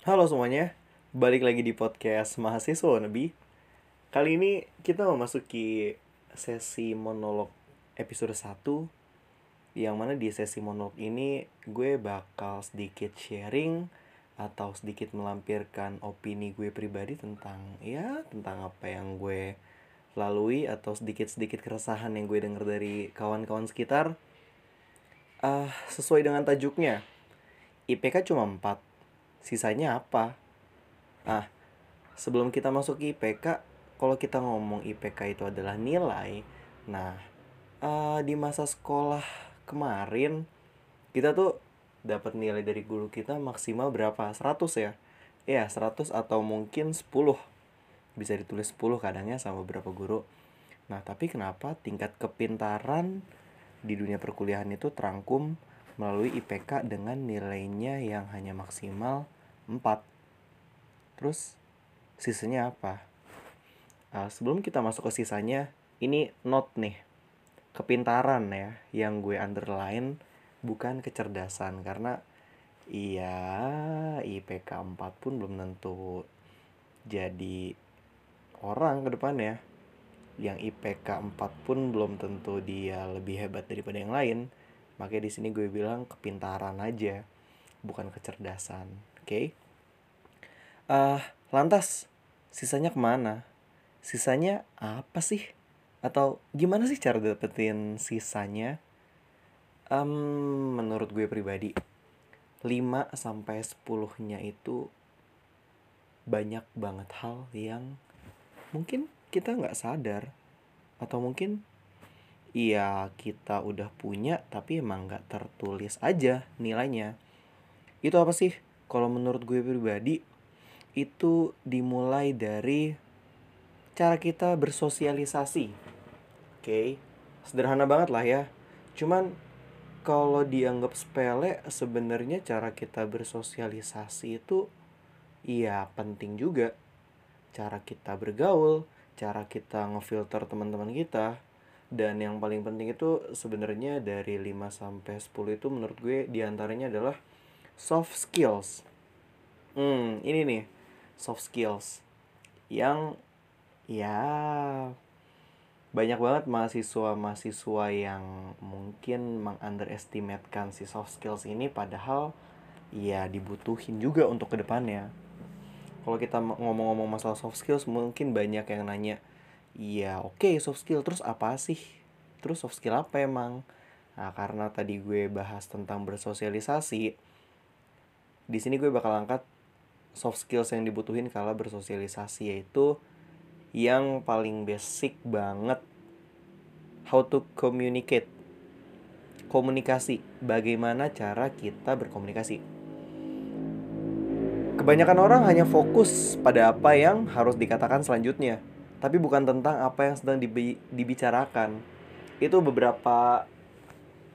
Halo semuanya, balik lagi di podcast Mahasiswa Nabi. Kali ini kita memasuki sesi monolog episode 1 Yang mana di sesi monolog ini gue bakal sedikit sharing Atau sedikit melampirkan opini gue pribadi tentang Ya tentang apa yang gue lalui Atau sedikit-sedikit keresahan yang gue denger dari kawan-kawan sekitar Ah, Sesuai dengan tajuknya IPK cuma 4 Sisanya apa? Ah, sebelum kita masuk ke IPK, kalau kita ngomong IPK itu adalah nilai, nah eh, di masa sekolah kemarin kita tuh dapat nilai dari guru kita maksimal berapa? 100 ya? Iya, 100 atau mungkin 10. Bisa ditulis 10 kadangnya sama beberapa guru. Nah, tapi kenapa tingkat kepintaran di dunia perkuliahan itu terangkum melalui IPK dengan nilainya yang hanya maksimal 4. Terus sisanya apa? Uh, sebelum kita masuk ke sisanya, ini note nih. Kepintaran ya yang gue underline bukan kecerdasan karena iya IPK 4 pun belum tentu jadi orang ke depannya. Yang IPK 4 pun belum tentu dia lebih hebat daripada yang lain Makanya di sini gue bilang kepintaran aja, bukan kecerdasan. Oke? Okay? Uh, lantas sisanya ke mana? Sisanya apa sih? Atau gimana sih cara dapetin sisanya? Um, menurut gue pribadi, 5 sampai 10-nya itu banyak banget hal yang mungkin kita nggak sadar atau mungkin Iya kita udah punya tapi emang nggak tertulis aja nilainya. Itu apa sih? Kalau menurut gue pribadi itu dimulai dari cara kita bersosialisasi. Oke okay? sederhana banget lah ya. Cuman kalau dianggap sepele sebenarnya cara kita bersosialisasi itu iya penting juga. Cara kita bergaul cara kita ngefilter teman-teman kita dan yang paling penting itu sebenarnya dari 5 sampai 10 itu menurut gue di antaranya adalah soft skills. Hmm, ini nih soft skills yang ya banyak banget mahasiswa-mahasiswa yang mungkin mengunderestimatekan si soft skills ini padahal ya dibutuhin juga untuk ke depannya. Kalau kita ngomong-ngomong masalah soft skills mungkin banyak yang nanya, Iya, oke okay, soft skill terus apa sih? Terus soft skill apa emang? Nah, karena tadi gue bahas tentang bersosialisasi, di sini gue bakal angkat soft skills yang dibutuhin kalau bersosialisasi yaitu yang paling basic banget how to communicate. Komunikasi, bagaimana cara kita berkomunikasi. Kebanyakan orang hanya fokus pada apa yang harus dikatakan selanjutnya tapi bukan tentang apa yang sedang dibi dibicarakan. Itu beberapa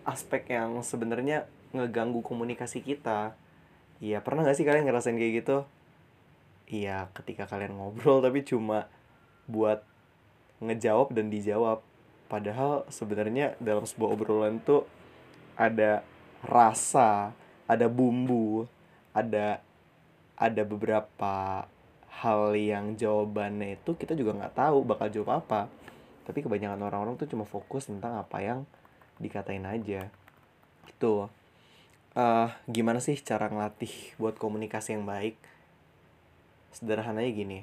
aspek yang sebenarnya ngeganggu komunikasi kita. Iya pernah gak sih kalian ngerasain kayak gitu? Iya ketika kalian ngobrol tapi cuma buat ngejawab dan dijawab. Padahal sebenarnya dalam sebuah obrolan tuh ada rasa ada bumbu ada ada beberapa hal yang jawabannya itu kita juga nggak tahu bakal jawab apa. Tapi kebanyakan orang-orang tuh cuma fokus tentang apa yang dikatain aja. Gitu. Uh, gimana sih cara ngelatih buat komunikasi yang baik? Sederhananya gini.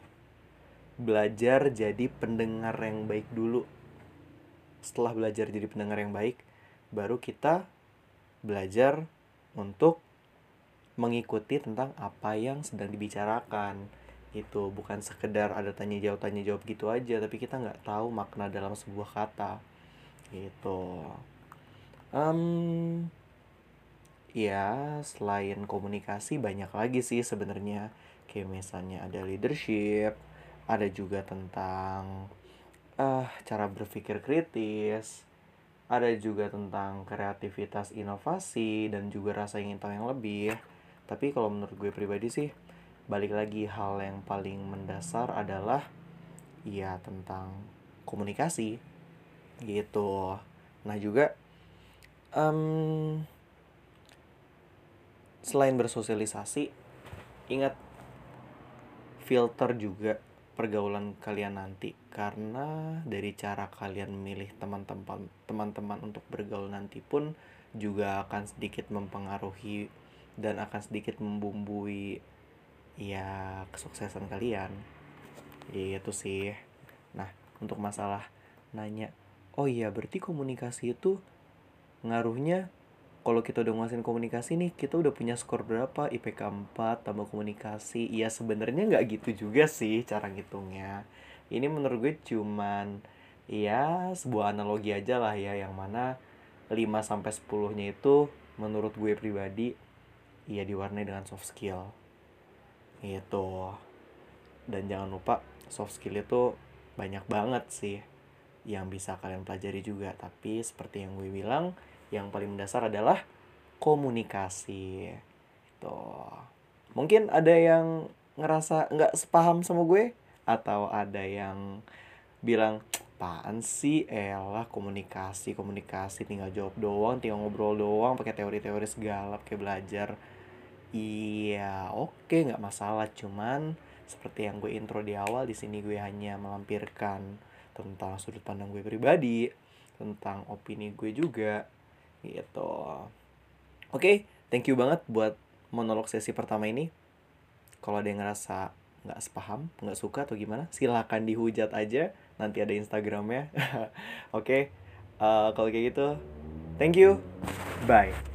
Belajar jadi pendengar yang baik dulu. Setelah belajar jadi pendengar yang baik baru kita belajar untuk mengikuti tentang apa yang sedang dibicarakan itu bukan sekedar ada tanya jawab tanya jawab gitu aja tapi kita nggak tahu makna dalam sebuah kata. Gitu. Um, ya selain komunikasi banyak lagi sih sebenarnya. Kayak misalnya ada leadership ada juga tentang uh, cara berpikir kritis ada juga tentang kreativitas inovasi dan juga rasa ingin tahu yang lebih. Tapi kalau menurut gue pribadi sih balik lagi hal yang paling mendasar adalah ya tentang komunikasi. Gitu. Nah juga um, selain bersosialisasi ingat filter juga pergaulan kalian nanti. Karena dari cara kalian memilih teman-teman teman-teman untuk bergaul nanti pun juga akan sedikit mempengaruhi dan akan sedikit membumbui ya kesuksesan kalian. Itu sih. Nah untuk masalah nanya oh iya berarti komunikasi itu ngaruhnya kalau kita udah nguasain komunikasi nih kita udah punya skor berapa? IPK 4 tambah komunikasi. Ya sebenarnya nggak gitu juga sih cara ngitungnya. Ini menurut gue cuman ya sebuah analogi aja lah ya yang mana 5 sampai 10 nya itu menurut gue pribadi ya diwarnai dengan soft skill gitu. Dan jangan lupa soft skill itu banyak banget sih yang bisa kalian pelajari juga. Tapi seperti yang gue bilang yang paling mendasar adalah komunikasi. Itu mungkin ada yang ngerasa nggak sepaham sama gue? Atau ada yang bilang apaan sih? Elah komunikasi komunikasi tinggal jawab doang tinggal ngobrol doang pakai teori-teori segala kayak belajar iya oke okay, nggak masalah. Cuman seperti yang gue intro di awal di sini gue hanya melampirkan tentang sudut pandang gue pribadi tentang opini gue juga gitu. Oke okay, thank you banget buat monolog sesi pertama ini. Kalau ada yang ngerasa nggak sepaham nggak suka atau gimana silahkan dihujat aja. Nanti ada instagramnya. Oke okay, uh, kalau kayak gitu thank you. Bye